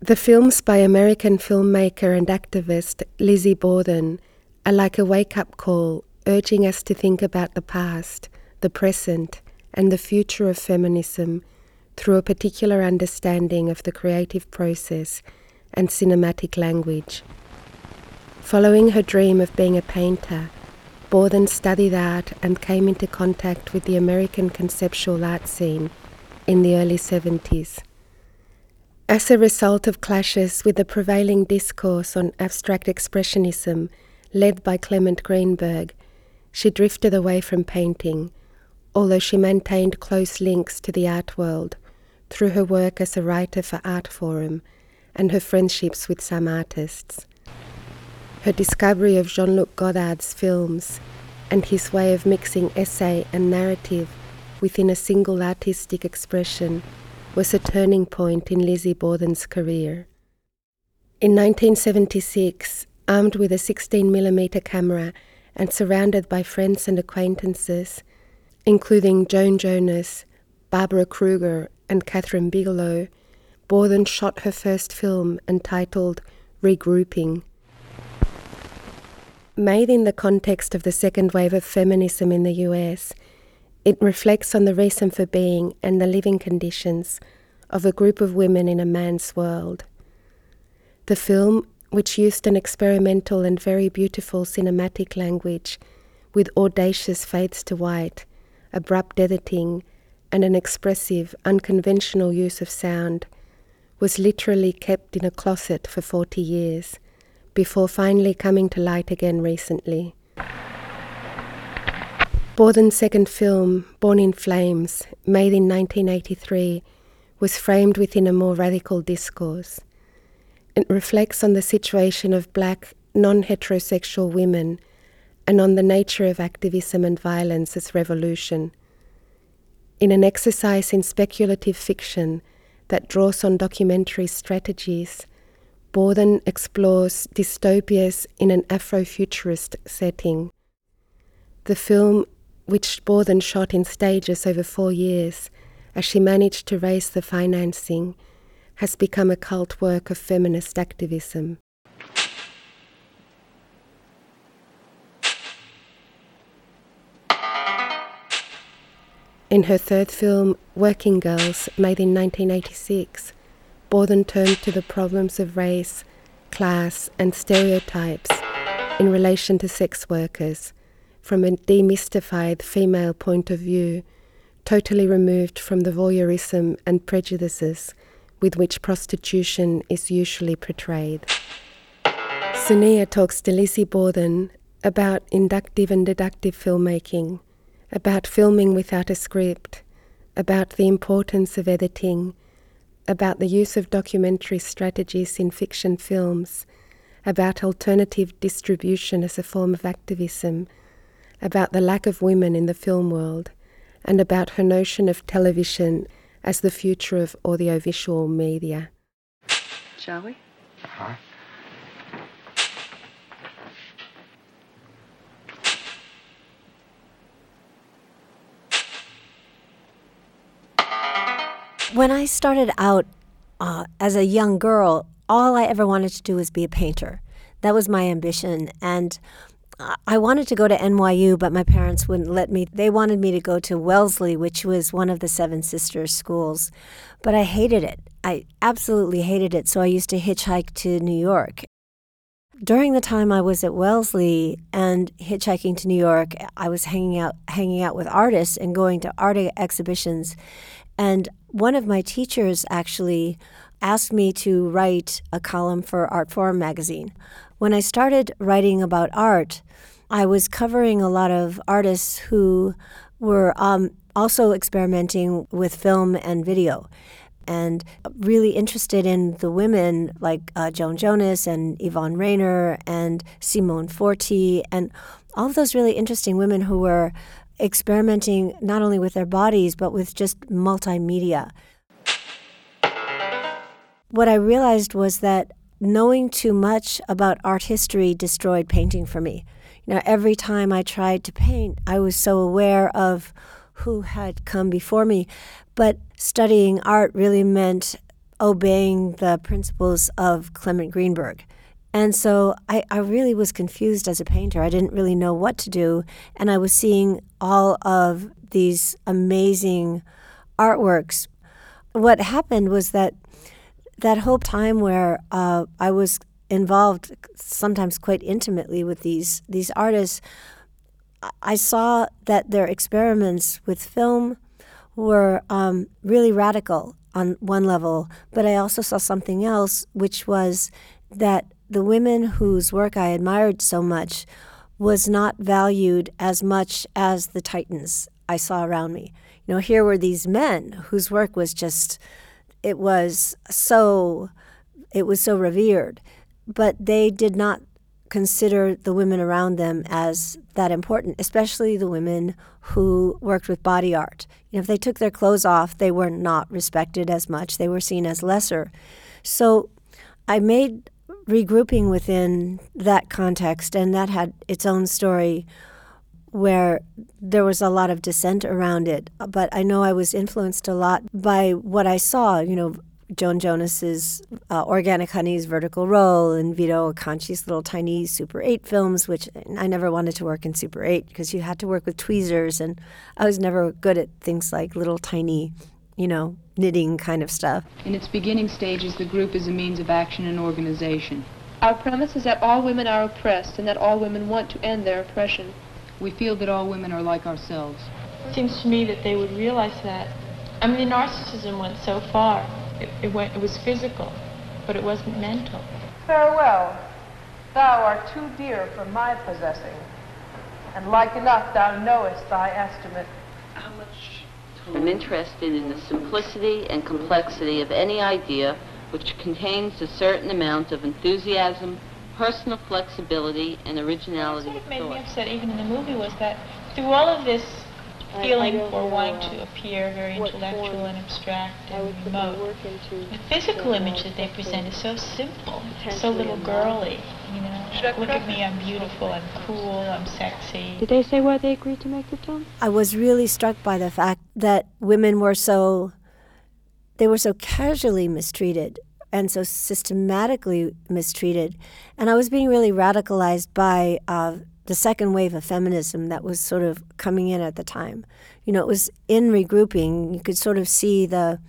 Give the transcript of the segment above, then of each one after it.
The films by American filmmaker and activist Lizzie Borden are like a wake up call urging us to think about the past, the present, and the future of feminism through a particular understanding of the creative process and cinematic language. Following her dream of being a painter, Borden studied art and came into contact with the American conceptual art scene in the early 70s. As a result of clashes with the prevailing discourse on abstract expressionism led by Clement Greenberg, she drifted away from painting, although she maintained close links to the art world through her work as a writer for Artforum and her friendships with some artists. Her discovery of Jean Luc Godard's films and his way of mixing essay and narrative within a single artistic expression was a turning point in Lizzie Borden's career. In 1976, armed with a 16mm camera and surrounded by friends and acquaintances, including Joan Jonas, Barbara Kruger, and Kathryn Bigelow, Borden shot her first film entitled Regrouping. Made in the context of the second wave of feminism in the US, it reflects on the reason for being and the living conditions of a group of women in a man's world. The film, which used an experimental and very beautiful cinematic language with audacious fades to white, abrupt editing, and an expressive, unconventional use of sound, was literally kept in a closet for 40 years before finally coming to light again recently. Borden's second film, Born in Flames, made in 1983, was framed within a more radical discourse. It reflects on the situation of black, non heterosexual women and on the nature of activism and violence as revolution. In an exercise in speculative fiction that draws on documentary strategies, Borden explores dystopias in an Afrofuturist setting. The film, which Borden shot in stages over four years as she managed to raise the financing, has become a cult work of feminist activism. In her third film, Working Girls, made in 1986, Borden turned to the problems of race, class, and stereotypes in relation to sex workers from a demystified female point of view, totally removed from the voyeurism and prejudices with which prostitution is usually portrayed. Sonia talks to Lizzie Borden about inductive and deductive filmmaking about filming without a script, about the importance of editing, about the use of documentary strategies in fiction films, about alternative distribution as a form of activism, about the lack of women in the film world, and about her notion of television as the future of audiovisual media. Shall we? Uh-huh. When I started out uh, as a young girl, all I ever wanted to do was be a painter. That was my ambition. And I wanted to go to NYU, but my parents wouldn't let me. They wanted me to go to Wellesley, which was one of the Seven Sisters schools. But I hated it. I absolutely hated it. So I used to hitchhike to New York. During the time I was at Wellesley and hitchhiking to New York, I was hanging out hanging out with artists and going to art exhibitions. And one of my teachers actually asked me to write a column for Artforum magazine. When I started writing about art, I was covering a lot of artists who were um, also experimenting with film and video and really interested in the women like uh, Joan Jonas and Yvonne Rainer and Simone Forti and all of those really interesting women who were experimenting not only with their bodies, but with just multimedia. What I realized was that knowing too much about art history destroyed painting for me. You know, every time I tried to paint, I was so aware of who had come before me. But studying art really meant obeying the principles of Clement Greenberg. And so I, I really was confused as a painter. I didn't really know what to do. And I was seeing all of these amazing artworks. What happened was that that whole time where uh, I was involved sometimes quite intimately with these these artists, I saw that their experiments with film were um, really radical on one level, but I also saw something else, which was that the women whose work I admired so much was not valued as much as the titans I saw around me. You know, here were these men whose work was just, it was so, it was so revered, but they did not consider the women around them as that important, especially the women who worked with body art. You know, if they took their clothes off, they were not respected as much. They were seen as lesser. So I made regrouping within that context, and that had its own story where there was a lot of dissent around it. But I know I was influenced a lot by what I saw, you know, Joan Jonas's uh, Organic Honey's Vertical Roll and Vito Acconci's little tiny Super 8 films, which I never wanted to work in Super 8 because you had to work with tweezers, and I was never good at things like little tiny, you know, knitting kind of stuff. In its beginning stages, the group is a means of action and organization. Our premise is that all women are oppressed and that all women want to end their oppression. We feel that all women are like ourselves. It seems to me that they would realize that. I mean, the narcissism went so far. It, it, went, it was physical, but it wasn't mental. Farewell. Thou art too dear for my possessing, and like enough thou knowest thy estimate. How much I'm interested in the simplicity and complexity of any idea which contains a certain amount of enthusiasm, personal flexibility, and originality what made thought. me upset even in the movie was that through all of this feeling for wanting to appear very intellectual and abstract and remote, the physical image that they present is so simple, so little girly. You know, look at me, I'm beautiful, I'm cool, I'm sexy. Did they say why they agreed to make the film? I was really struck by the fact that women were so they were so casually mistreated and so systematically mistreated. And I was being really radicalized by uh, the second wave of feminism that was sort of coming in at the time. You know, it was in regrouping. You could sort of see the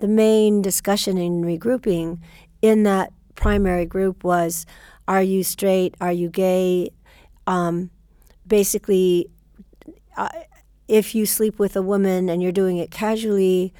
the main discussion in regrouping in that primary group was are you straight? Are you gay? Um, basically, uh, if you sleep with a woman and you're doing it casually,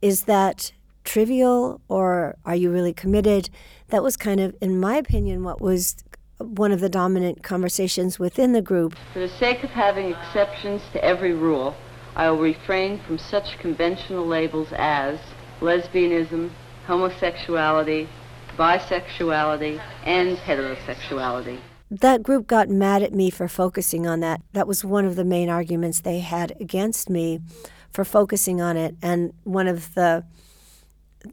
is that trivial or are you really committed? That was kind of, in my opinion, what was one of the dominant conversations within the group. For the sake of having exceptions to every rule, I will refrain from such conventional labels as lesbianism, homosexuality, bisexuality, and heterosexuality. That group got mad at me for focusing on that. That was one of the main arguments they had against me for focusing on it. And one of the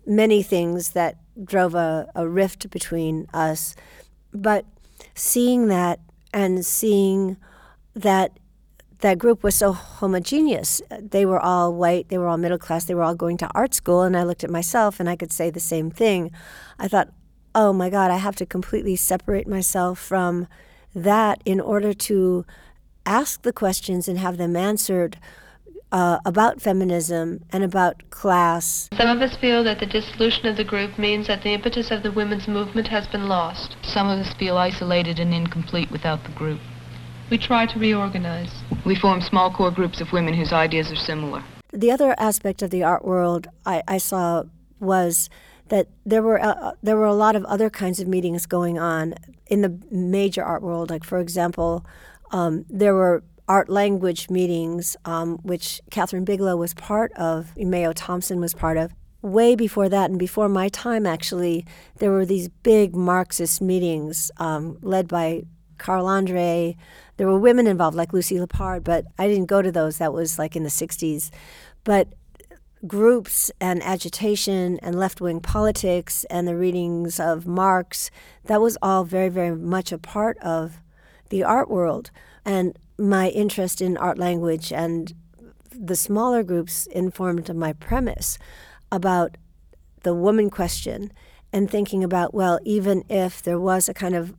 many things that drove a, a rift between us. But seeing that and seeing that that group was so homogeneous. They were all white, they were all middle class, they were all going to art school, and I looked at myself and I could say the same thing. I thought, oh my God, I have to completely separate myself from that in order to ask the questions and have them answered uh, about feminism and about class. Some of us feel that the dissolution of the group means that the impetus of the women's movement has been lost. Some of us feel isolated and incomplete without the group. We try to reorganize. We form small core groups of women whose ideas are similar. The other aspect of the art world I, I saw was that there were uh, there were a lot of other kinds of meetings going on in the major art world. Like for example, um, there were art language meetings, um, which Kathryn Bigelow was part of, Mayo Thompson was part of. Way before that, and before my time, actually, there were these big Marxist meetings um, led by Carl Andre. There were women involved, like Lucy Lippard, but I didn't go to those. That was like in the 60s. But groups and agitation and left wing politics and the readings of Marx, that was all very, very much a part of the art world. And my interest in art language and the smaller groups informed my premise about the woman question and thinking about, well, even if there was a kind of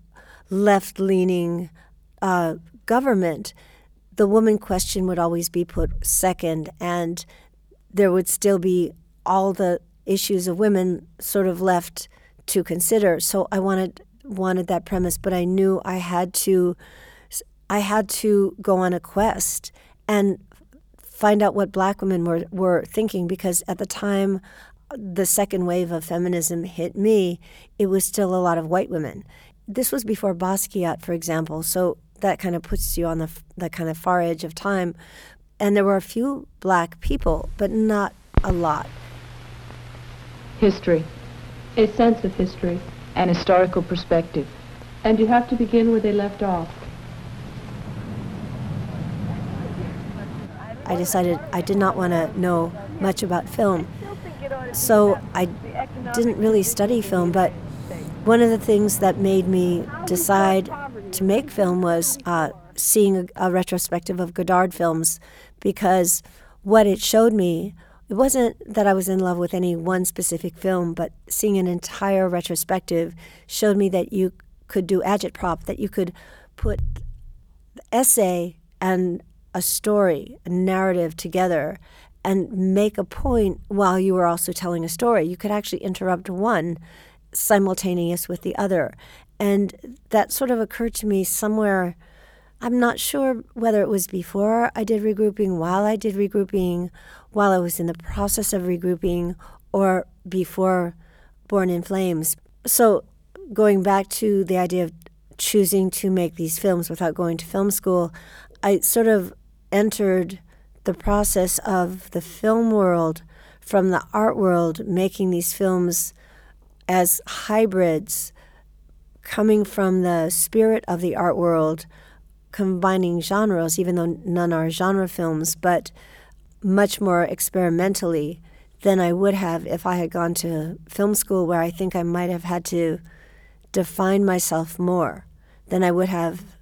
left leaning uh, government, the woman question would always be put second, and there would still be all the issues of women sort of left to consider. So I wanted wanted that premise, but I knew I had to I had to go on a quest and find out what black women were, were thinking because at the time the second wave of feminism hit me, it was still a lot of white women. This was before Basquiat, for example, so that kind of puts you on the, the kind of far edge of time. And there were a few black people, but not a lot. History. A sense of history. An historical perspective. And you have to begin where they left off. I decided I did not want to know much about film. So I didn't really study film, but one of the things that made me decide to make film was uh, seeing a, a retrospective of Godard films because what it showed me it wasn't that I was in love with any one specific film, but seeing an entire retrospective showed me that you could do agitprop, that you could put essay and a story, a narrative together, and make a point while you were also telling a story. You could actually interrupt one simultaneous with the other. And that sort of occurred to me somewhere. I'm not sure whether it was before I did regrouping, while I did regrouping, while I was in the process of regrouping, or before Born in Flames. So, going back to the idea of choosing to make these films without going to film school, I sort of entered the process of the film world from the art world, making these films as hybrids coming from the spirit of the art world, combining genres, even though none are genre films, but much more experimentally than I would have if I had gone to film school, where I think I might have had to define myself more than I would have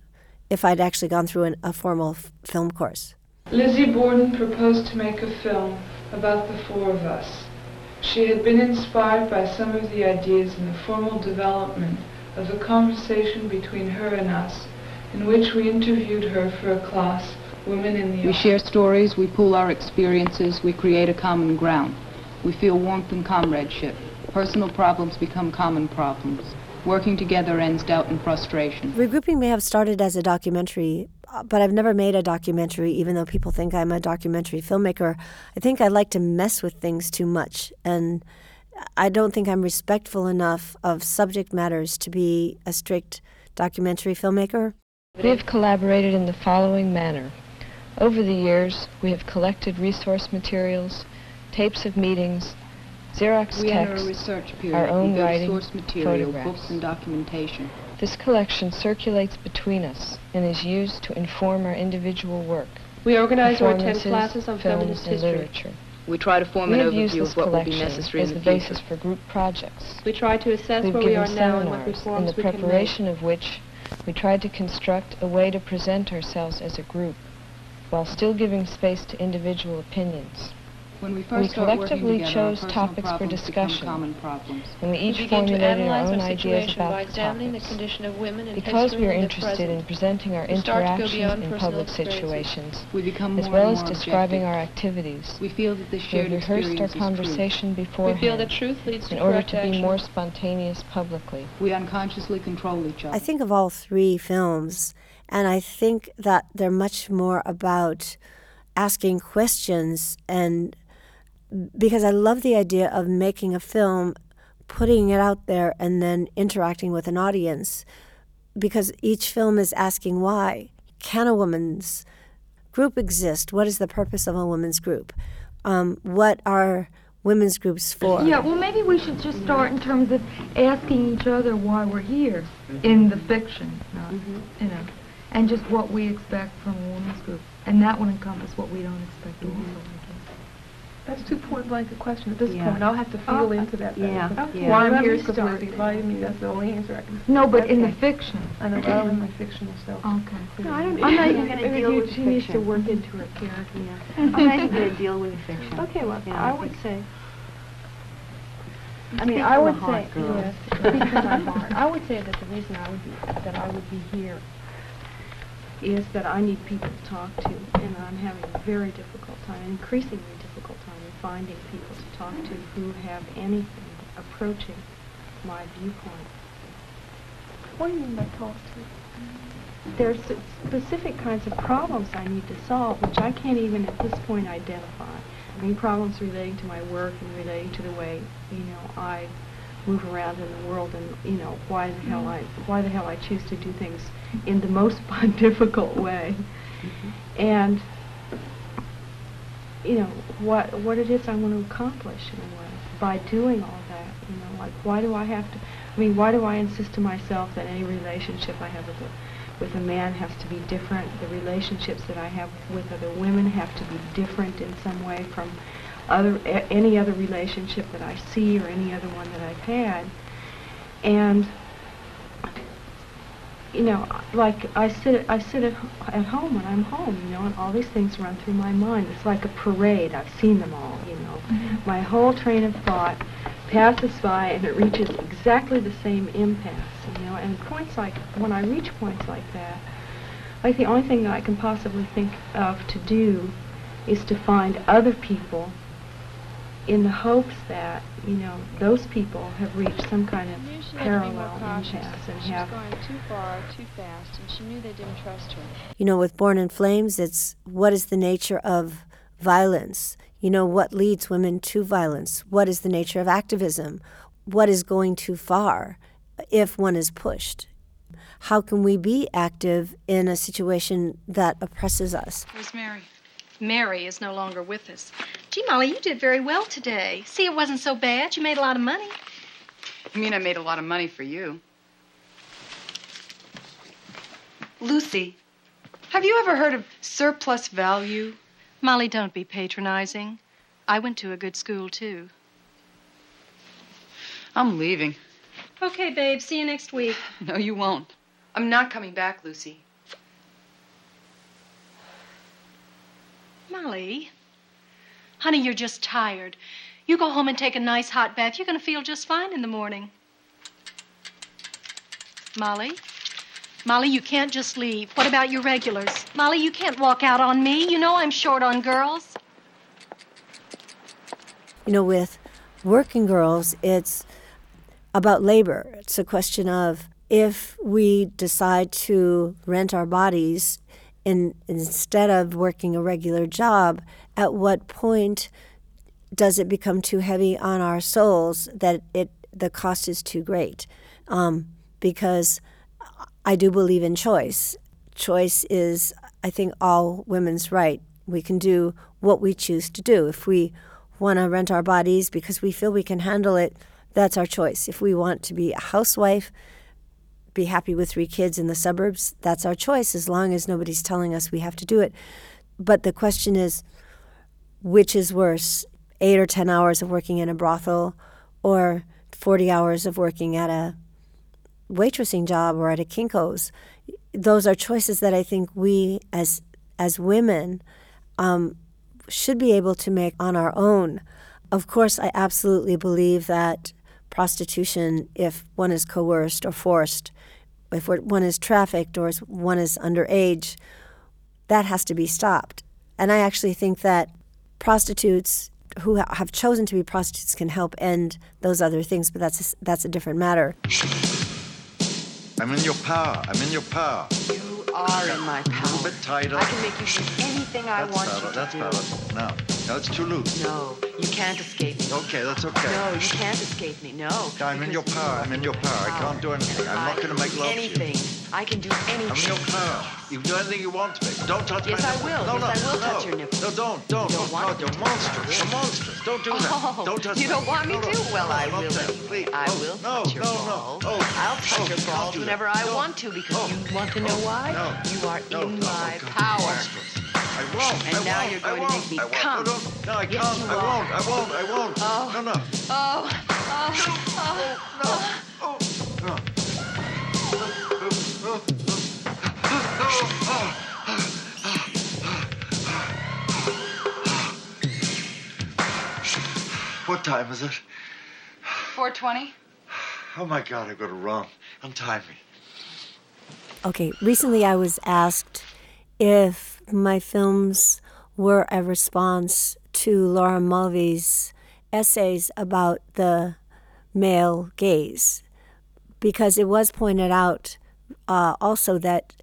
if I'd actually gone through an, a formal f- film course. Lizzie Borden proposed to make a film about the four of us. She had been inspired by some of the ideas in the formal development of a conversation between her and us, in which we interviewed her for a class, Women in the We Arts. share stories, we pool our experiences, we create a common ground. We feel warmth and comradeship. Personal problems become common problems. Working together ends doubt and frustration. Regrouping may have started as a documentary, uh, but I've never made a documentary, even though people think I'm a documentary filmmaker. I think I like to mess with things too much, and I don't think I'm respectful enough of subject matters to be a strict documentary filmmaker. We have collaborated in the following manner. Over the years, we have collected resource materials, tapes of meetings, Xerox We texts, research period. our own writing, source material, photographs. books and documentation. This collection circulates between us and is used to inform our individual work, We organize or attend classes on films, feminist and history. literature. We try to form we an overview of what will be necessary as in the the basis for group projects. We try to assess We've where we are now and what seminars, in the we can make. preparation of which we tried to construct a way to present ourselves as a group, while still giving space to individual opinions. When we first We collectively together, chose topics for discussion. common. And we We each begin to formulated our analyze own ideas situation about the examining the topics. of women Because we are interested in presenting our We start to go interactions in public situations, We become as well as describing objective. our activities, We feel that this we shared have rehearsed our experience is true. conversation We beforehand feel that truth leads to in order correct to be action. more spontaneous publicly. We unconsciously control each other. I think of all three films, and I think that they're much more about asking questions and because I love the idea of making a film, putting it out there, and then interacting with an audience. Because each film is asking why. Can a woman's group exist? What is the purpose of a women's group? Um, what are women's groups for? Yeah, well, maybe we should just start in terms of asking each other why we're here in the fiction, not, you know, and just what we expect from a women's group. And that would encompass what we don't expect also, I guess. That's too point blank a question at this Yeah. point. I'll have to feel Oh, into that. yeah, better. yeah. Why I'm Let here me is because start. Lizzie invited me. That's the only answer I can. No, but in the fiction. I know, but I don't have my fictional self. Okay. No, I don't, I'm not even going to Maybe deal you- with She needs to work into her character. Yeah. I'm not even going to deal with the fiction. Okay, well, Yeah, I I would say, I mean, I would say, yes, speak from my heart. I would say that the reason I would be, that I would be here is that I need people to talk to, and I'm having a very difficult time, an increasingly difficult time in finding people to talk to who have anything approaching my viewpoint. What do you mean by talk to? There's specific kinds of problems I need to solve, which I can't even at this point identify. I mean, problems relating to my work and relating to the way, you know, I move around in the world and, you know, why the hell mm-hmm. I, why the hell I choose to do things in the most difficult way. And, you know, what, what it is I want to accomplish in a way by doing all that, you know, like why do I have to, I mean, why do I insist to myself that any relationship I have with a, with a man has to be different. The relationships that I have with other women have to be different in some way from other any other relationship that I see or any other one that I've had. And you know, like I sit I sit at, at home when I'm home, you know, and all these things run through my mind. It's like a parade. I've seen them all, you know. Mm-hmm. My whole train of thought passes by and it reaches exactly the same impasse, you know, and points like, when I reach points like that, like the only thing that I can possibly think of to do is to find other people in the hopes that, you know, those people have reached some kind of parallel impasse and she have... was going too far, too fast, and she knew they didn't trust her. You know, with Born in Flames, it's what is the nature of violence? You know, what leads women to violence? What is the nature of activism? What is going too far if one is pushed? How can we be active in a situation that oppresses us? Where's Mary? Mary is no longer with us. Gee, Molly, you did very well today. See, it wasn't so bad. You made a lot of money. You mean I made a lot of money for you? Lucy, have you ever heard of surplus value? Molly, don't be patronizing. I went to a good school, too. I'm leaving. Okay, babe. See you next week. No, you won't. I'm not coming back, Lucy. Molly. Honey, you're just tired. You go home and take a nice hot bath. You're going to feel just fine in the morning. Molly? Molly, you can't just leave. What about your regulars? Molly, you can't walk out on me. You know I'm short on girls. You know, with working girls, it's about labor. It's a question of if we decide to rent our bodies in, instead of working a regular job, at what point does it become too heavy on our souls that it the cost is too great? Um, because I do believe in choice. Choice is, I think, all women's right. We can do what we choose to do. If we want to rent our bodies because we feel we can handle it, that's our choice. If we want to be a housewife, be happy with three kids in the suburbs, that's our choice as long as nobody's telling us we have to do it. But the question is which is worse, eight or 10 hours of working in a brothel or 40 hours of working at a waitressing job or at a Kinko's? Those are choices that I think we as as women um, should be able to make on our own. Of course, I absolutely believe that prostitution, if one is coerced or forced, if one is trafficked or one is underage, that has to be stopped. And I actually think that prostitutes who have chosen to be prostitutes can help end those other things, but that's a, that's a different matter. I'm in your power. I'm in your power. You are in my power. A little bit tighter. I can make you do anything I that's want better. you to That's do. better. Now, now it's too loose. No, you can't escape me. Okay, that's okay. No, you can't escape me. No. I'm in your power. I'm in your power. I can't do anything. I'm not going to make love anything. to you. I can do anything. I'm in your power. You can do anything you want to me. Don't touch Yes, my I will. No, Yes, no, I will no. touch your nipple. No, don't, don't. You don't oh, want you're monstrous. You're monstrous. Don't do that. Oh, don't touch you don't want me to? Well, I will. Please. I oh, will no, touch your no, balls. No, oh, I'll touch oh, your balls whenever I want to because you want to know oh. why? No. You are in oh, my power. Monstrous. I won't. And I now won't, you're going to make me come. No, don't. No, I Yes, can't. I won't. I won't. I won't. Oh. No, no. Oh, oh, oh, No. What time is it? 420? Oh my God, I got it wrong. Untie me. Okay, recently I was asked if my films were a response to Laura Mulvey's essays about the male gaze, because it was pointed out uh, also that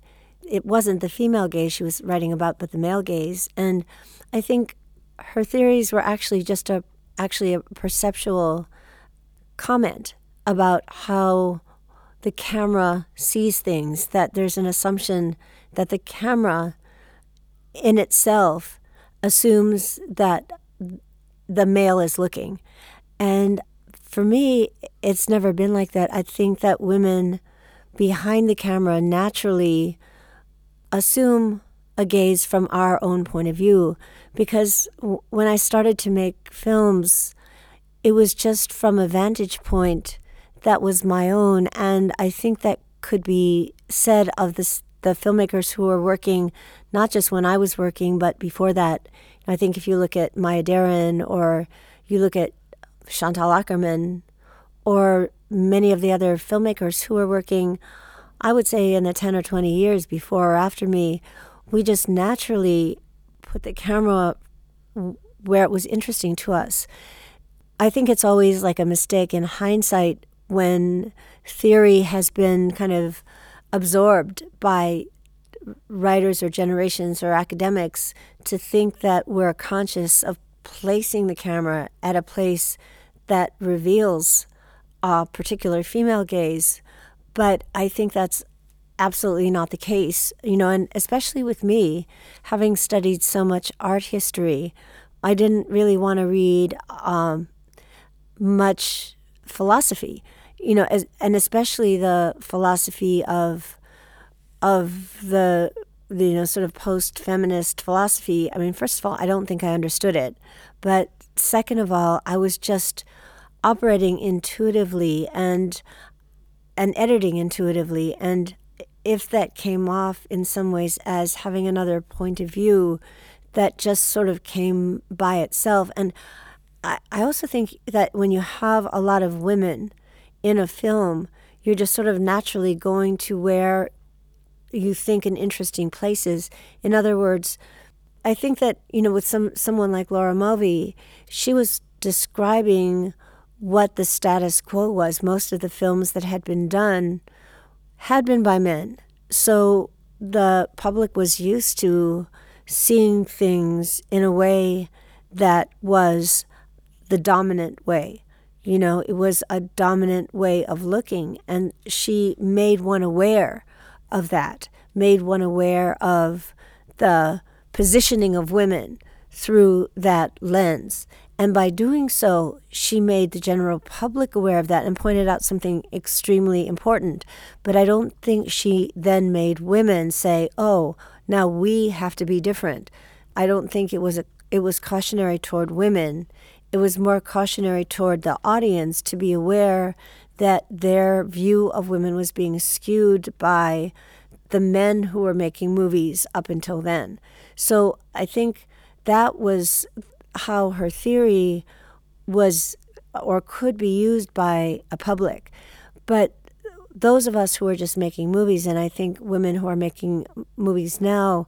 it wasn't the female gaze she was writing about, but the male gaze. And I think her theories were actually just a actually a perceptual comment about how the camera sees things, that there's an assumption that the camera in itself assumes that the male is looking. And for me, it's never been like that. I think that women behind the camera naturally assume a gaze from our own point of view because w- when I started to make films, it was just from a vantage point that was my own. And I think that could be said of this, the filmmakers who were working, not just when I was working, but before that. I think if you look at Maya Deren or you look at Chantal Akerman or many of the other filmmakers who were working, I would say in the 10 or 20 years before or after me, we just naturally put the camera where it was interesting to us. I think it's always like a mistake in hindsight when theory has been kind of absorbed by writers or generations or academics to think that we're conscious of placing the camera at a place that reveals a particular female gaze. But I think that's absolutely not the case, you know, and especially with me, having studied so much art history, I didn't really want to read um, much philosophy, you know, as, and especially the philosophy of of the, the you know sort of post feminist philosophy. I mean, first of all, I don't think I understood it, but second of all, I was just operating intuitively and and editing intuitively and if that came off in some ways as having another point of view that just sort of came by itself. And I, I also think that when you have a lot of women in a film, you're just sort of naturally going to where you think in interesting places. In other words, I think that, you know, with some someone like Laura Mulvey, she was describing what the status quo was. Most of the films that had been done had been by men. So the public was used to seeing things in a way that was the dominant way. You know, it was a dominant way of looking. And she made one aware of that, made one aware of the positioning of women through that lens. And by doing so, she made the general public aware of that and pointed out something extremely important. But I don't think she then made women say, oh, now we have to be different. I don't think it was a, it was cautionary toward women. It was more cautionary toward the audience to be aware that their view of women was being skewed by the men who were making movies up until then. So I think that was how her theory was or could be used by a public. But those of us who are just making movies, and I think women who are making movies now,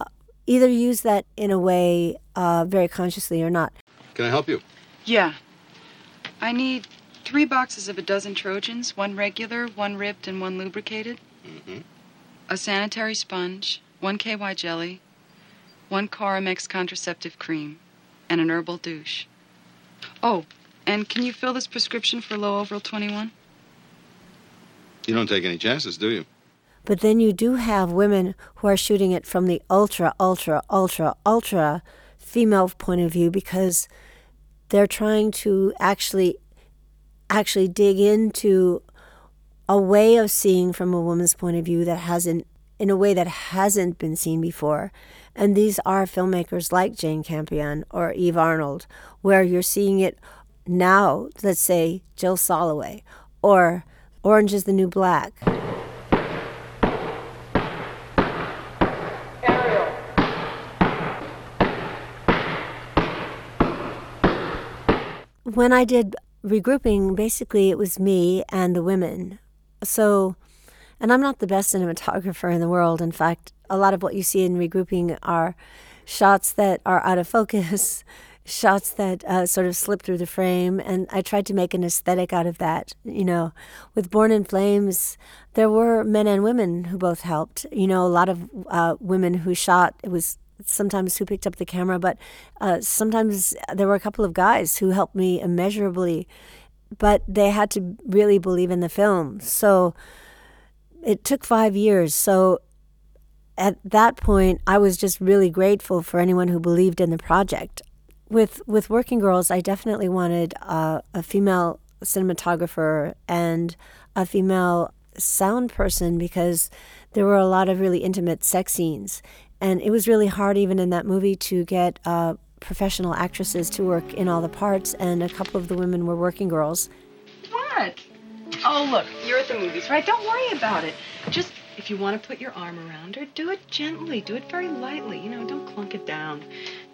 uh, either use that in a way uh, very consciously or not. Can I help you? Yeah. I need three boxes of a dozen Trojans, one regular, one ribbed, and one lubricated. Mm-hmm. A sanitary sponge, one KY jelly, one Koromex contraceptive cream, and an herbal douche. Oh, and can you fill this prescription for Lo/Ovral 21? You don't take any chances, do you? But then you do have women who are shooting it from the ultra, ultra, ultra, ultra female point of view because they're trying to actually actually dig into a way of seeing from a woman's point of view that hasn't in a way that hasn't been seen before. And these are filmmakers like Jane Campion or Eve Arnold, where you're seeing it now, let's say Jill Soloway, or Orange is the New Black. When I did regrouping, basically, it was me and the women. So, and I'm not the best cinematographer in the world. In fact, a lot of what you see in regrouping are shots that are out of focus, shots that uh, sort of slip through the frame. And I tried to make an aesthetic out of that. You know, with Born in Flames, there were men and women who both helped. You know, a lot of uh, women who shot. It was sometimes who picked up the camera, but uh, sometimes there were a couple of guys who helped me immeasurably. But they had to really believe in the film. So it took five years. So at that point, I was just really grateful for anyone who believed in the project. With with Working Girls, I definitely wanted uh, a female cinematographer and a female sound person because there were a lot of really intimate sex scenes, and it was really hard even in that movie to get uh, professional actresses to work in all the parts, and a couple of the women were working girls. What? Oh, look, you're at the movies, right? Don't worry about it. Just if you want to put your arm around her, do it gently. Do it very lightly. You know, don't clunk it down.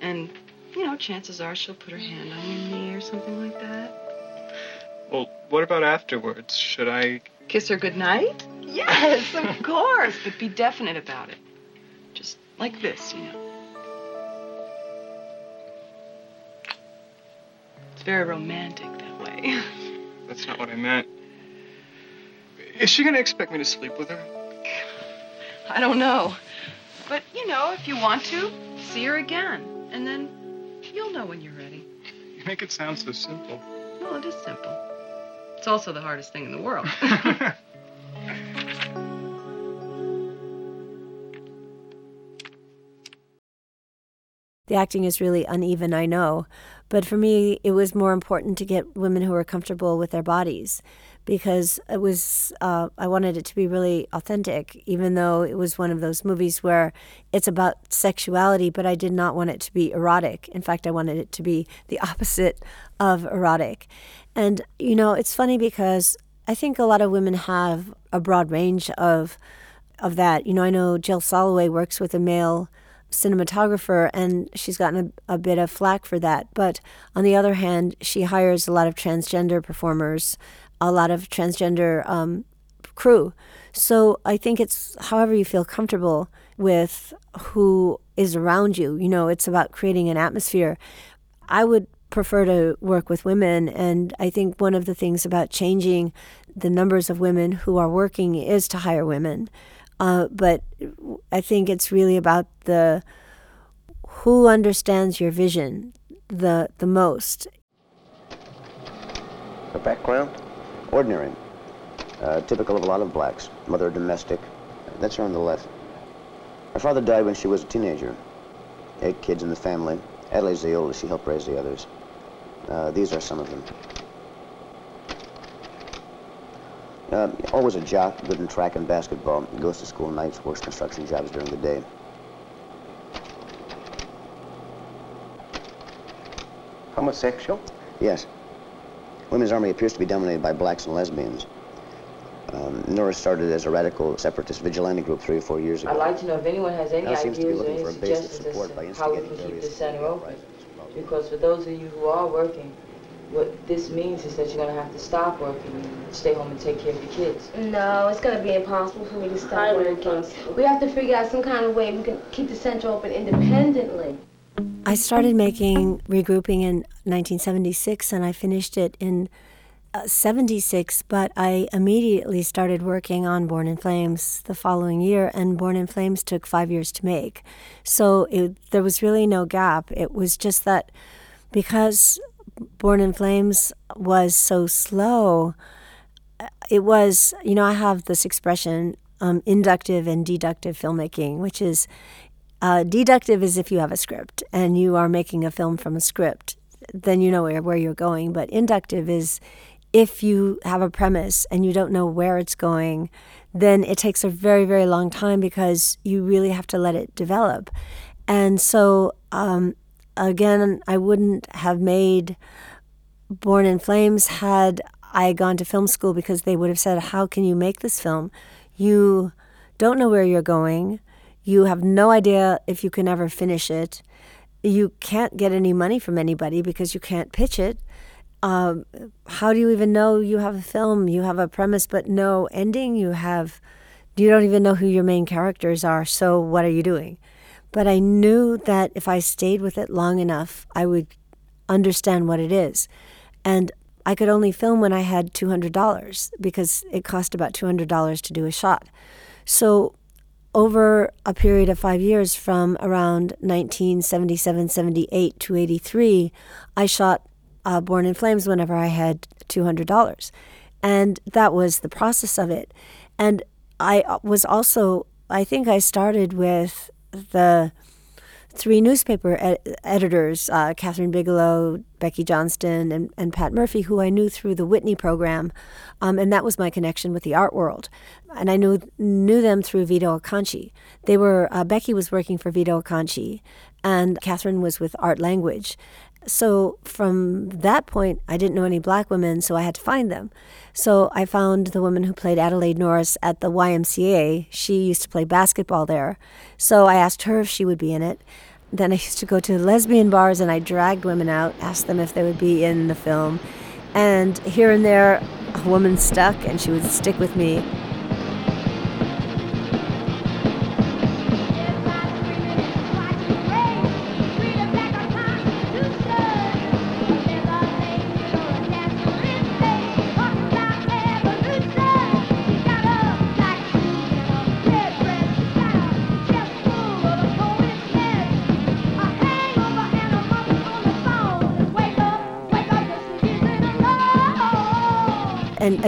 And, you know, chances are she'll put her hand on your knee or something like that. Well, what about afterwards? Should I. Kiss her goodnight? Yes, of course. But be definite about it. Like this, you know. It's very romantic that way. That's not what I meant. Is she gonna expect me to sleep with her? I don't know. But, you know, if you want to, see her again. And then you'll know when you're ready. You make it sound so simple. Well, it is simple. It's also the hardest thing in the world. The acting is really uneven, I know. But for me, it was more important to get women who were comfortable with their bodies because it was, uh, I wanted it to be really authentic, even though it was one of those movies where it's about sexuality, but I did not want it to be erotic. In fact, I wanted it to be the opposite of erotic. And, you know, it's funny because I think a lot of women have a broad range of of that. You know, I know Jill Soloway works with a male cinematographer and she's gotten a, a, bit of flack for that. But on the other hand, she hires a lot of transgender performers, a lot of transgender um, crew. So I think it's however you feel comfortable with who is around you. You know, it's about creating an atmosphere. I would prefer to work with women. And I think one of the things about changing the numbers of women who are working is to hire women. Uh, but I think it's really about the who understands your vision the the most. Her background, ordinary, uh, typical of a lot of blacks. Mother domestic. That's her on the left. Her father died when she was a teenager. Eight kids in the family. Adelaide's the oldest. She helped raise the others. Uh, these are some of them. Uh, always a jock, good in track and basketball. Goes to school nights, works construction jobs during the day. Homosexual? Yes. Women's Army appears to be dominated by blacks and lesbians. Um, Nora started as a radical separatist vigilante group three or four years ago. I'd like to know if anyone has any Now seems to be ideas or looking any for a base of suggestions support by as to how we can instigating keep various the center open. Because for those of you who are working, what this means is that you're going to have to stop working and stay home and take care of your kids. No, it's going to be impossible for me to stop Highly working. impossible. We have to figure out some kind of way we can keep the center open independently. I started making regrouping in 1976 and I finished it in uh, 76, but I immediately started working on Born in Flames the following year, and Born in Flames took five years to make. So it, there was really no gap. It was just that because Born in Flames was so slow, it was, you know, I have this expression um, inductive and deductive filmmaking, which is uh, deductive is if you have a script and you are making a film from a script, then you know where, where you're going. But inductive is if you have a premise and you don't know where it's going, then it takes a very, very long time because you really have to let it develop. And so, um, again, I wouldn't have made Born in Flames had I gone to film school because they would have said, How can you make this film? You don't know where you're going. You have no idea if you can ever finish it. You can't get any money from anybody because you can't pitch it. um, how do you even know you have a film? You have a premise, but no ending. You have, you don't even know who your main characters are. So what are you doing? But I knew that if I stayed with it long enough, I would understand what it is. And I could only film when I had $200 because it cost about $200 to do a shot. So over a period of five years from around 1977 78 to 83, I shot uh, Born in Flames whenever I had $200. And that was the process of it. And I uh, was also, I think I started with the three newspaper ed- editors, uh, Kathryn Bigelow, Becky Johnston, and, and Pat Murphy, who I knew through the Whitney program. Um, and that was my connection with the art world. And I knew, knew them through Vito Acconci. They were, uh, Becky was working for Vito Acconci, and Kathryn was with Art Language. So from that point, I didn't know any black women, so I had to find them. So I found the woman who played Adelaide Norris at the YMCA. She used to play basketball there. So I asked her if she would be in it. Then I used to go to lesbian bars and I dragged women out, asked them if they would be in the film. And here and there, a woman stuck and she would stick with me.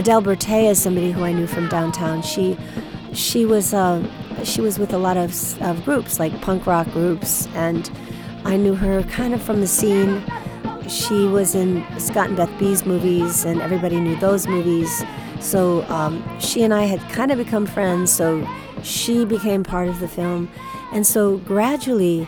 Adele Bertei is somebody who I knew from downtown. She she was uh, she was with a lot of, of groups like punk rock groups, and I knew her kind of from the scene. She was in Scott and Beth B's movies, and everybody knew those movies. So um, she and I had kind of become friends. So she became part of the film, and so gradually,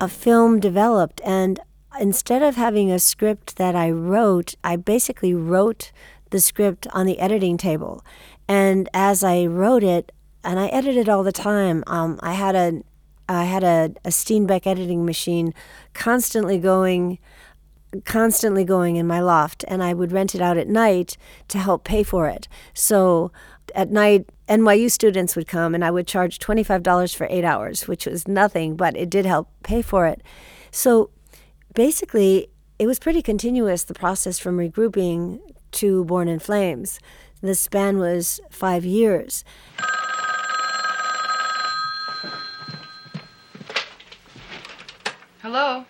a film developed. And instead of having a script that I wrote, I basically wrote the script on the editing table. And as I wrote it, and I edited all the time, um, I had a I had a, a Steenbeck editing machine constantly going constantly going in my loft and I would rent it out at night to help pay for it. So at night NYU students would come and I would charge $25 for 8 hours, which was nothing, but it did help pay for it. So basically it was pretty continuous the process from regrouping to Born in Flames. The span was five years. Hello?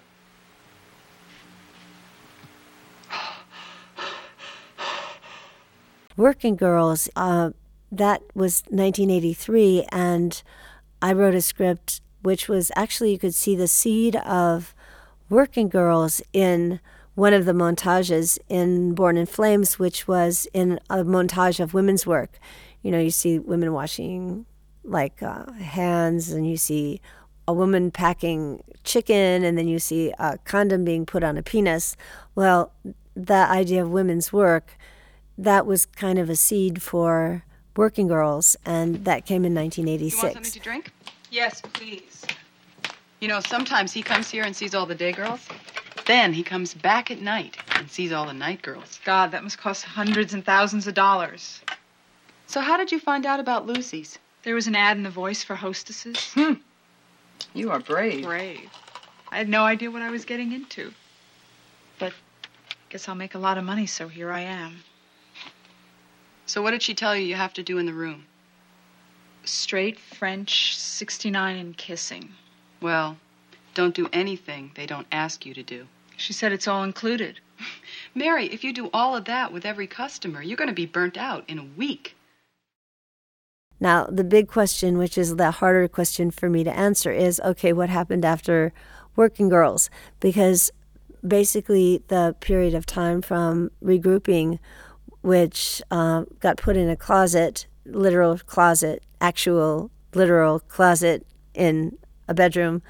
Working Girls, uh, that was 1983, and I wrote a script which was actually, you could see the seed of Working Girls in one of the montages in Born in Flames, which was in a montage of women's work. You know, you see women washing like uh, hands, and you see a woman packing chicken, and then you see a condom being put on a penis. Well, that idea of women's work, that was kind of a seed for working girls, and that came in 1986. You want something to drink? Yes, please. You know, sometimes he comes here and sees all the day girls. Then he comes back at night and sees all the night girls. God, that must cost hundreds and thousands of dollars. So how did you find out about Lucy's? There was an ad in The Voice for hostesses. Hmm. You are brave. Brave. I had no idea what I was getting into. But I guess I'll make a lot of money, so here I am. So what did she tell you you have to do in the room? Straight, French, 69, and kissing. Well, don't do anything they don't ask you to do. She said it's all included. Mary, if you do all of that with every customer, you're going to be burnt out in a week. Now, the big question, which is the harder question for me to answer, is okay, what happened after Working Girls? Because basically, the period of time from regrouping, which uh, got put in a closet, literal closet, actual literal closet in a bedroom,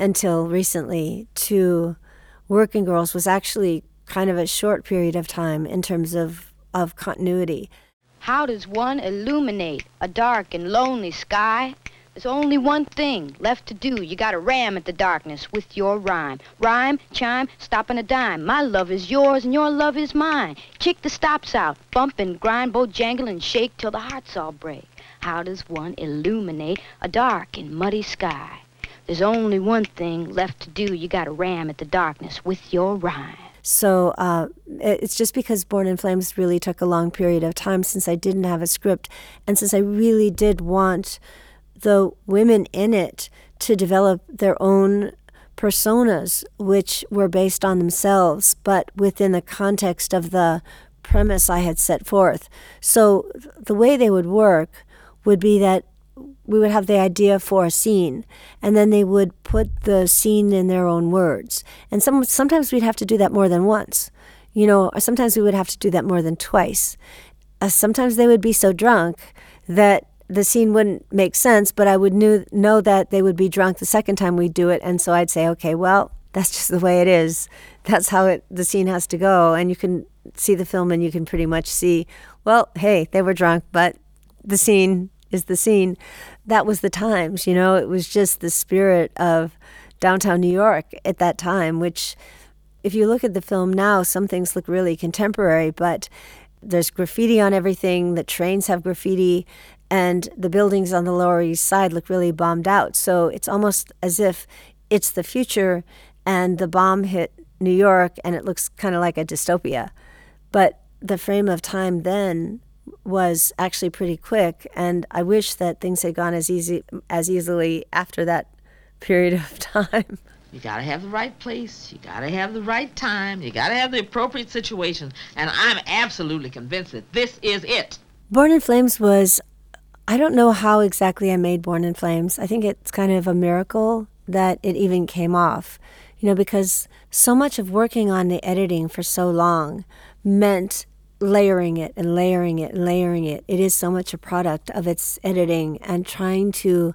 until recently, to Working Girls was actually kind of a short period of time in terms of, of continuity. How does one illuminate a dark and lonely sky There's only one thing left to do. You gotta ram at the darkness with your rhyme. Rhyme, chime, stop and a dime. My love is yours and your love is mine. Kick the stops out, bump and grind, both jangle and shake till the hearts all break. How does one illuminate a dark and muddy sky? There's only one thing left to do. You gotta ram at the darkness with your rhyme. So uh, it's just because Born in Flames really took a long period of time since I didn't have a script, and since I really did want the women in it to develop their own personas, which were based on themselves, but within the context of the premise I had set forth. So th- the way they would work would be that we would have the idea for a scene, and then they would put the scene in their own words. And some sometimes we'd have to do that more than once. You know, or sometimes we would have to do that more than twice. Uh, sometimes they would be so drunk that the scene wouldn't make sense, but I would knew, know that they would be drunk the second time we'd do it, and so I'd say, okay, well, that's just the way it is. That's how it the scene has to go, and you can see the film and you can pretty much see, well, hey, they were drunk, but the scene is the scene. That was the times, you know. It was just the spirit of downtown New York at that time, which if you look at the film now, some things look really contemporary, but there's graffiti on everything. The trains have graffiti, and the buildings on the Lower East Side look really bombed out. So it's almost as if it's the future, and the bomb hit New York, and it looks kind of like a dystopia. But the frame of time then was actually pretty quick, and I wish that things had gone as easy as easily after that period of time. You gotta have the right place, you gotta have the right time, you gotta have the appropriate situation, and I'm absolutely convinced that this is it. Born in Flames was, I don't know how exactly I made Born in Flames. I think it's kind of a miracle that it even came off, you know, because so much of working on the editing for so long meant layering it and layering it and layering it. It is so much a product of its editing and trying to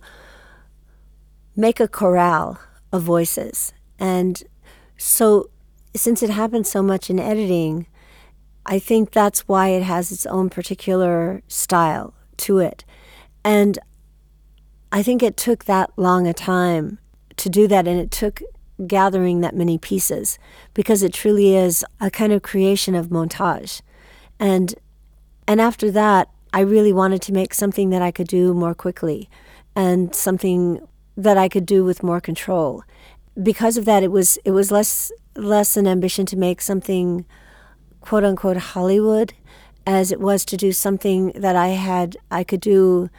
make a chorale of voices. And so, since it happens so much in editing, I think that's why it has its own particular style to it. And I think it took that long a time to do that, and it took gathering that many pieces because it truly is a kind of creation of montage. And and after that, I really wanted to make something that I could do more quickly and something that I could do with more control. Because of that, it was it was less less an ambition to make something quote unquote Hollywood as it was to do something that I had I could do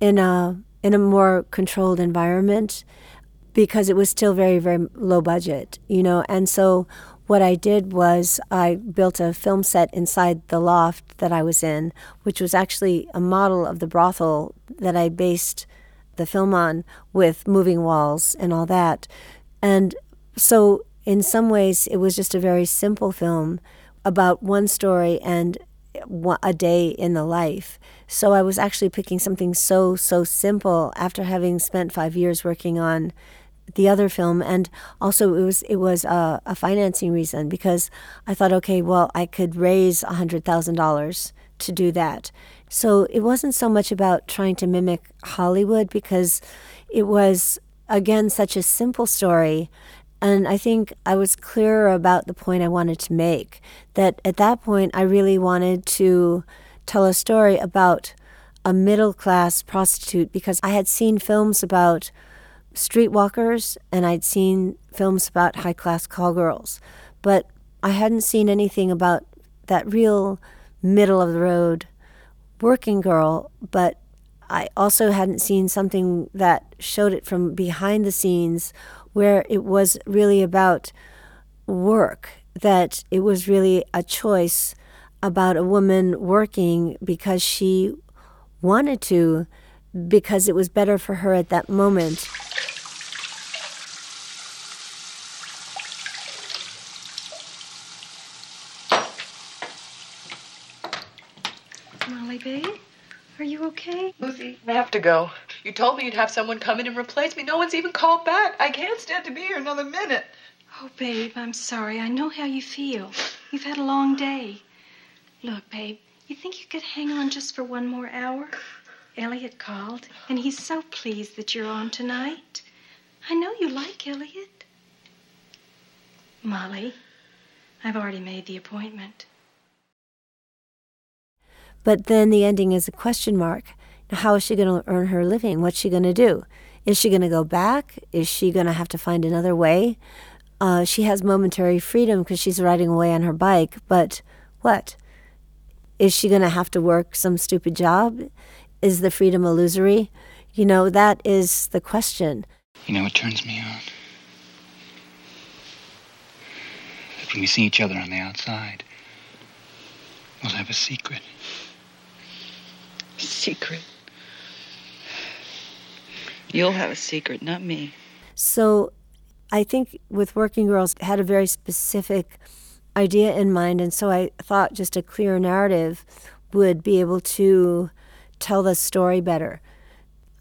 in a in a more controlled environment because it was still very very low budget, you know. And so what I did was I built a film set inside the loft that I was in, which was actually a model of the brothel that I based the film on with moving walls and all that. And so in some ways it was just a very simple film about one story and a day in the life. So I was actually picking something so so simple after having spent 5 years working on the other film and also it was it was a, a financing reason because I thought okay well I could raise hundred thousand dollars to do that. So it wasn't so much about trying to mimic Hollywood because it was again such a simple story and I think I was clearer about the point I wanted to make that at that point I really wanted to tell a story about a middle class prostitute because I had seen films about streetwalkers and I'd seen films about high class call girls, but I hadn't seen anything about that real middle of the road working girl, but I also hadn't seen something that showed it from behind the scenes where it was really about work, that it was really a choice about a woman working because she wanted to, because it was better for her at that moment. Molly, babe, are you okay? Lucy, I have to go. You told me you'd have someone come in and replace me. No one's even called back. I can't stand to be here another minute. Oh, babe, I'm sorry. I know how you feel. You've had a long day. Look, babe, you think you could hang on just for one more hour? Elliot called, and he's so pleased that you're on tonight. I know you like Elliot. Molly, I've already made the appointment. But then the ending is a question mark. How is she going to earn her living? What's she going to do? Is she going to go back? Is she going to have to find another way? Uh, she has momentary freedom because she's riding away on her bike, but what? Is she going to have to work some stupid job? Is the freedom illusory? You know, that is the question. You know what turns me on? That when we see each other on the outside, we'll have a secret. Secret. You'll have a secret, not me. So I think with Working Girls had a very specific idea in mind, and so I thought just a clear narrative would be able to tell the story better.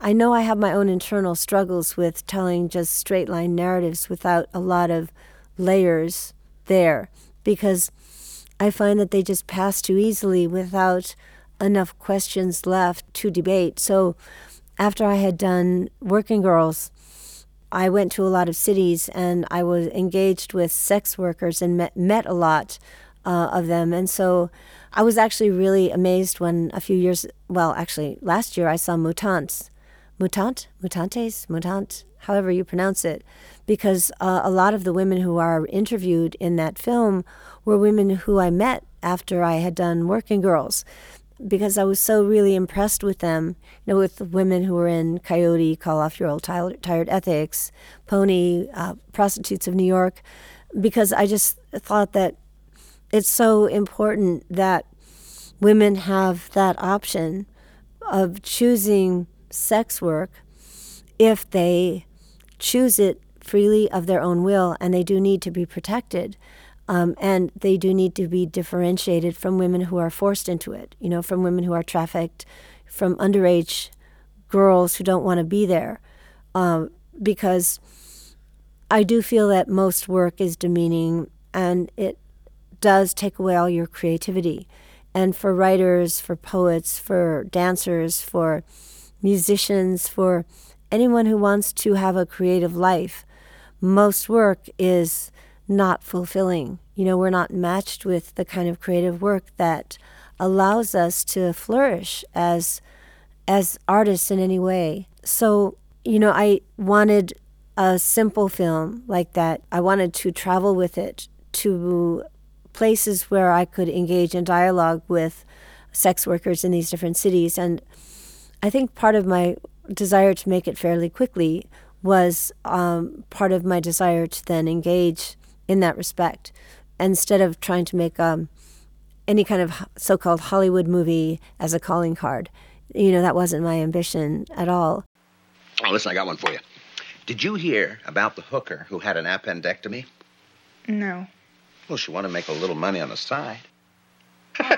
I know I have my own internal struggles with telling just straight line narratives without a lot of layers there because I find that they just pass too easily without enough questions left to debate. So after I had done Working Girls, I went to a lot of cities and I was engaged with sex workers and met, met a lot uh, of them. And so I was actually really amazed when a few years, well, actually last year, I saw Mutants. Mutant? Mutantes? Mutant? However you pronounce it. Because uh, a lot of the women who are interviewed in that film were women who I met after I had done Working Girls because I was so really impressed with them, you know, with women who were in Coyote, Call Off Your Old Tired, tired Ethics, Pony, uh, Prostitutes of New York, because I just thought that it's so important that women have that option of choosing sex work if they choose it freely of their own will and they do need to be protected. Um, and they do need to be differentiated from women who are forced into it, you know, from women who are trafficked, from underage girls who don't want to be there. Um, because I do feel that most work is demeaning and it does take away all your creativity. And for writers, for poets, for dancers, for musicians, for anyone who wants to have a creative life, most work is not fulfilling. You know, we're not matched with the kind of creative work that allows us to flourish as as artists in any way. So, you know, I wanted a simple film like that. I wanted to travel with it to places where I could engage in dialogue with sex workers in these different cities. And I think part of my desire to make it fairly quickly was um, part of my desire to then engage in that respect instead of trying to make um, any kind of so-called Hollywood movie as a calling card. You know, that wasn't my ambition at all. Oh, listen, I got one for you. Did you hear about the hooker who had an appendectomy? No. Well, she wanted to make a little money on the side. hey,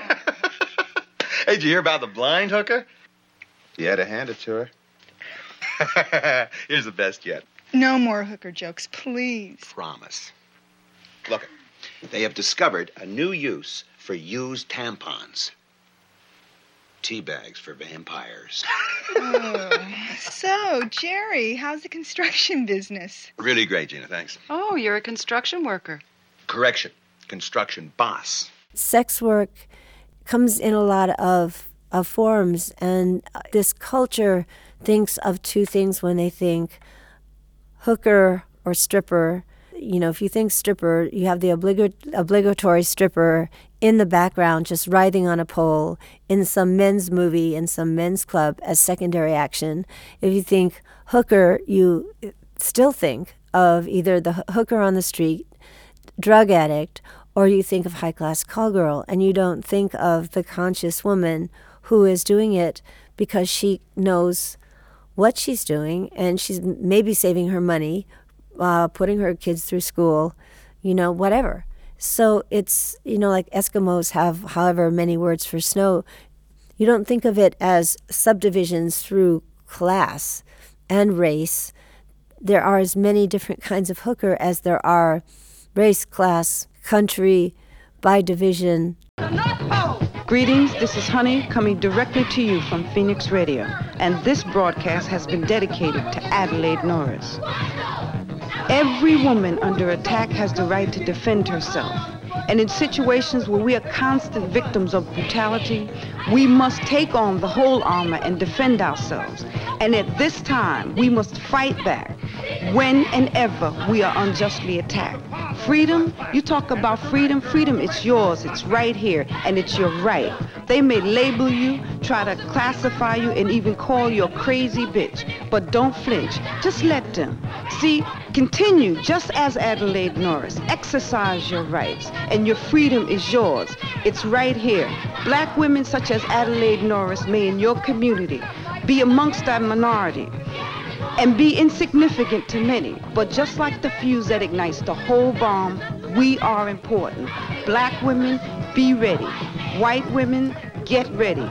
did you hear about the blind hooker? You had to hand it to her. Here's the best yet. No more hooker jokes, please. Promise. Look, they have discovered a new use for used tampons. Tea bags for vampires. oh. So, Jerry, how's the construction business? Really great, Gina, thanks. Oh, you're a construction worker. Correction, construction boss. Sex work comes in a lot of, of forms, and this culture thinks of two things when they think hooker or stripper you know, if you think stripper, you have the obligat- obligatory stripper in the background just writhing on a pole in some men's movie in some men's club as secondary action. If you think hooker, you still think of either the hooker on the street, drug addict, or you think of high class call girl, and you don't think of the conscious woman who is doing it because she knows what she's doing and she's maybe saving her money uh, putting her kids through school, you know, whatever. So it's, you know, like Eskimos have however many words for snow. You don't think of it as subdivisions through class and race. There are as many different kinds of hooker as there are race, class, country, by division. Greetings, this is Honey coming directly to you from Phoenix Radio. and this broadcast has been dedicated to Adelaide Norris. Every woman under attack has the right to defend herself. And in situations where we are constant victims of brutality, we must take on the whole armor and defend ourselves. And at this time, we must fight back when and ever we are unjustly attacked. Freedom, you talk about freedom, freedom, it's yours, it's right here, and it's your right. They may label you, try to classify you, and even call you a crazy bitch, but don't flinch. Just let them. See, continue just as Adelaide Norris. Exercise your rights, and your freedom is yours. It's right here. Black women such as Adelaide Norris may in your community be amongst that minority and be insignificant to many. But just like the fuse that ignites the whole bomb, we are important. Black women, be ready. White women, get ready.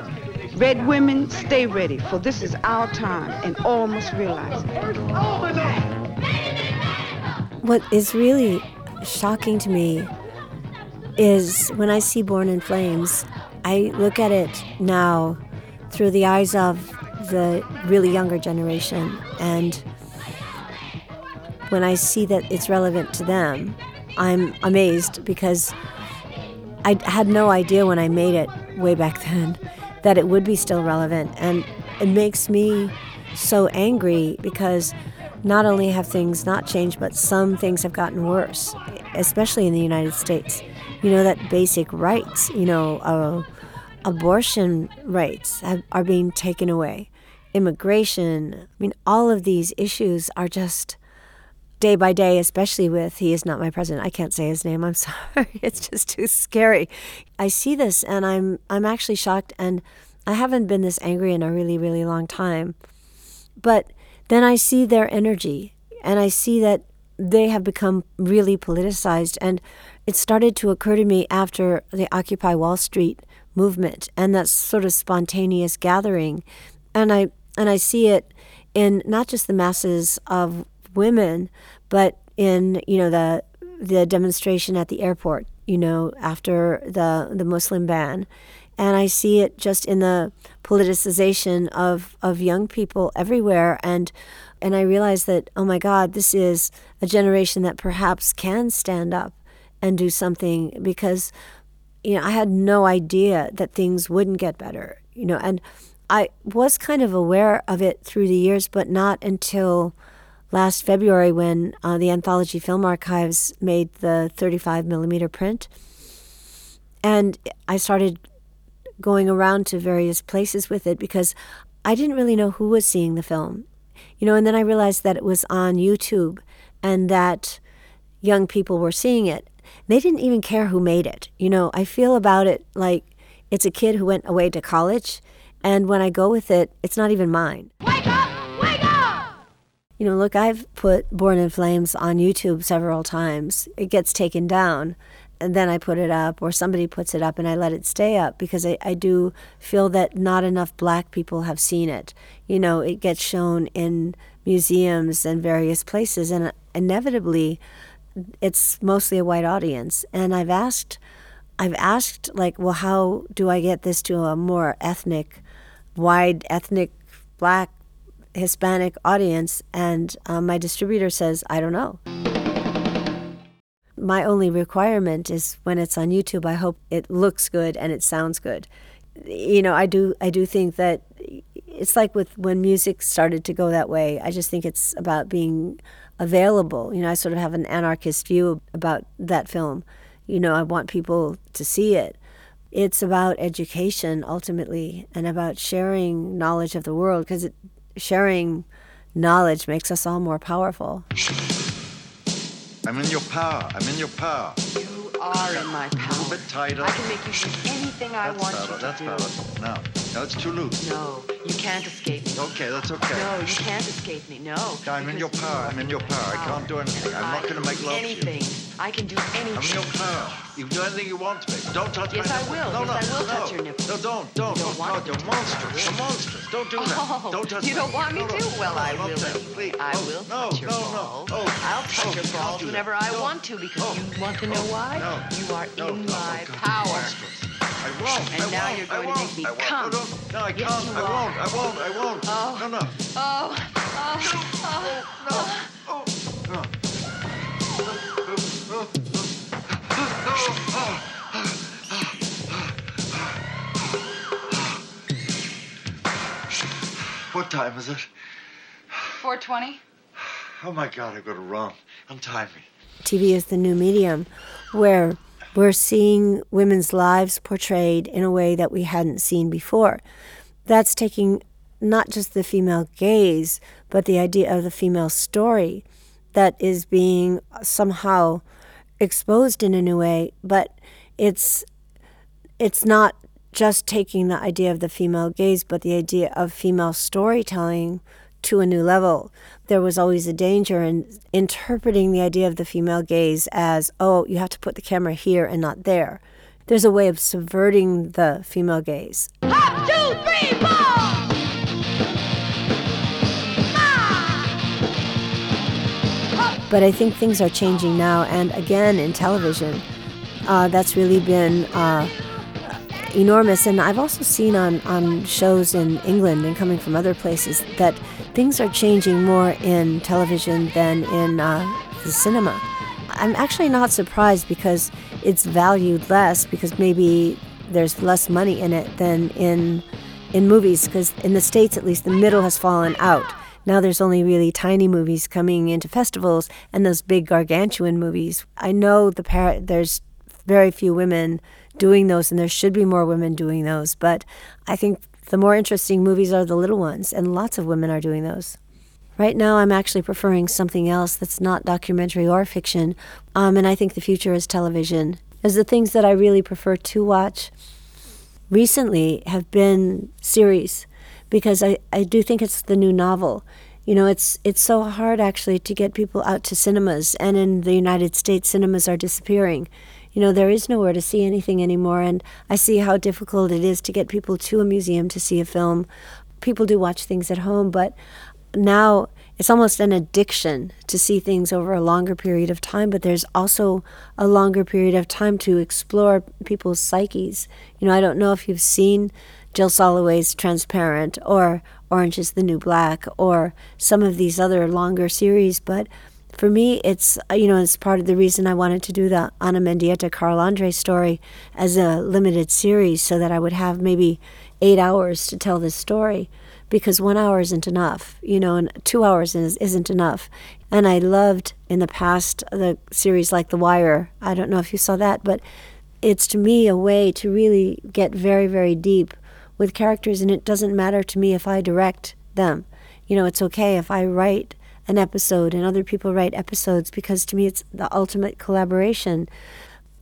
Red women, stay ready, for this is our time, and all must realize it. What is really shocking to me is when I see Born in Flames, I look at it now through the eyes of the really younger generation. And when I see that it's relevant to them, I'm amazed because I had no idea when I made it way back then that it would be still relevant. And it makes me so angry because not only have things not changed, but some things have gotten worse, especially in the United States. You know, that basic rights, you know, uh, abortion rights have, are being taken away immigration. I mean, all of these issues are just day by day, especially with he is not my president. I can't say his name. I'm sorry. It's just too scary. I see this and I'm I'm actually shocked and I haven't been this angry in a really really long time. But then I see their energy and I see that they have become really politicized and it started to occur to me after the Occupy Wall Street movement and that sort of spontaneous gathering. And I and I see it in not just the masses of women, but in you know the the demonstration at the airport, you know, after the the Muslim ban, and I see it just in the politicization of of young people everywhere, and and I realized that oh my God, this is a generation that perhaps can stand up and do something because you know I had no idea that things wouldn't get better, you know, and I was kind of aware of it through the years, but not until last February when uh, the Anthology Film Archives made the 35 millimeter print. And I started going around to various places with it because I didn't really know who was seeing the film. You know, and then I realized that it was on YouTube and that young people were seeing it. They didn't even care who made it. You know, I feel about it like it's a kid who went away to college and when I go with it, it's not even mine. Wake up! Wake up! You know, look, I've put Born in Flames on YouTube several times. It gets taken down, and then I put it up, or somebody puts it up, and I let it stay up because I, I do feel that not enough black people have seen it. You know, it gets shown in museums and various places, and inevitably, it's mostly a white audience. And I've asked, I've asked, like, well, how do I get this to a more ethnic wide ethnic black Hispanic audience, and um, my distributor says, I don't know. My only requirement is when it's on YouTube, I hope it looks good and it sounds good. You know, I do I do think that it's like with when music started to go that way. I just think it's about being available. You know, I sort of have an anarchist view about that film. You know, I want people to see it it's about education ultimately and about sharing knowledge of the world because sharing knowledge makes us all more powerful. I'm in your power. I'm in your power. You are in my power. A little bit tighter. I can make you do anything I that's want better, you to that's do. better. Now, now it's too loose. No, you can't escape me. Okay, that's okay. No, you can't escape me. No. I'm in your power. I'm in your power. I can't do anything. I'm not going to make love anything. to you. I can do anything. I'm in your power. You can do anything you want to me. Don't touch Yes, my I will. No, Yes, no, I will no. touch your nipples. No, don't, don't. You don't oh, want God, you're monstrous. You're monstrous. Don't do that. Oh, don't touch you don't want me to? Well, I will. please. I will no, touch your no, balls. No, oh, I'll oh, touch oh, your can't balls whenever I want to because you want to know why? no. You are in my power. Monstrous. I I won't. And I now won't, you're going to make me I won't. come. No, no, no, I Yes, can't. you I won't. I won't. I won't. Oh. No, no. Oh, oh, oh, oh. oh. What time is it? 420? Oh my God, I've got to run. Untie me. TV is the new medium where we're seeing women's lives portrayed in a way that we hadn't seen before. That's taking not just the female gaze, but the idea of the female story that is being somehow exposed in a new way, but it's it's not just taking the idea of the female gaze, but the idea of female storytelling to a new level. There was always a danger in interpreting the idea of the female gaze as, oh, you have to put the camera here and not there. There's a way of subverting the female gaze. Up, two, three, four! But I think things are changing now, and again in television, uh, that's really been uh, enormous. And I've also seen on, on shows in England and coming from other places that things are changing more in television than in uh, the cinema. I'm actually not surprised because it's valued less because maybe there's less money in it than in in movies because in the states at least the middle has fallen out. Now there's only really tiny movies coming into festivals and those big gargantuan movies. I know the par- there's very few women doing those and there should be more women doing those, but I think the more interesting movies are the little ones and lots of women are doing those. Right now, I'm actually preferring something else that's not documentary or fiction, um, and I think the future is television. As the things that I really prefer to watch recently have been series, because I, I do think it's the new novel. You know, it's it's so hard actually to get people out to cinemas, and in the United States, cinemas are disappearing. You know, there is nowhere to see anything anymore, and I see how difficult it is to get people to a museum to see a film. People do watch things at home, but now it's almost an addiction to see things over a longer period of time, but there's also a longer period of time to explore people's psyches. You know, I don't know if you've seen Jill Soloway's Transparent or Orange is the New Black or some of these other longer series, but for me, it's, uh, you know, it's part of the reason I wanted to do the Ana Mendieta Carl Andre story as a limited series so that I would have maybe eight hours to tell this story because one hour isn't enough, you know, and two hours is, isn't enough. And I loved in the past uh, the series like The Wire. I don't know if you saw that, but it's to me a way to really get very, very deep with characters, and it doesn't matter to me if I direct them. You know, it's okay if I write an episode and other people write episodes because to me it's the ultimate collaboration.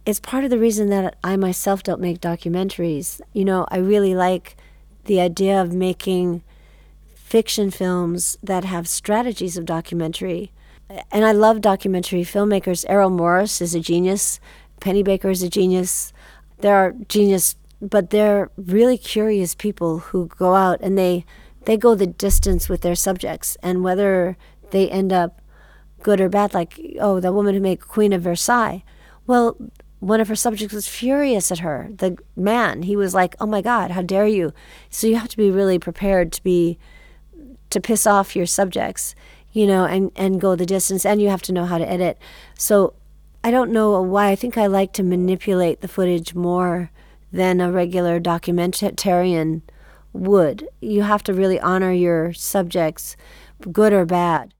It's part of the reason that I myself don't make documentaries. You know, I really like the idea of making fiction films that have strategies of documentary. And I love documentary filmmakers. Errol Morris is a genius. Pennebaker is a genius. There are genius, but they're really curious people who go out and they they go the distance with their subjects. And whether they end up good or bad, like oh, the woman who made Queen of Versailles. Well, one of her subjects was furious at her. The man, he was like, "Oh my God, how dare you!" So you have to be really prepared to be to piss off your subjects, you know, and and go the distance, and you have to know how to edit. So I don't know why. I think I like to manipulate the footage more than a regular documentarian would. You have to really honor your subjects, good or bad.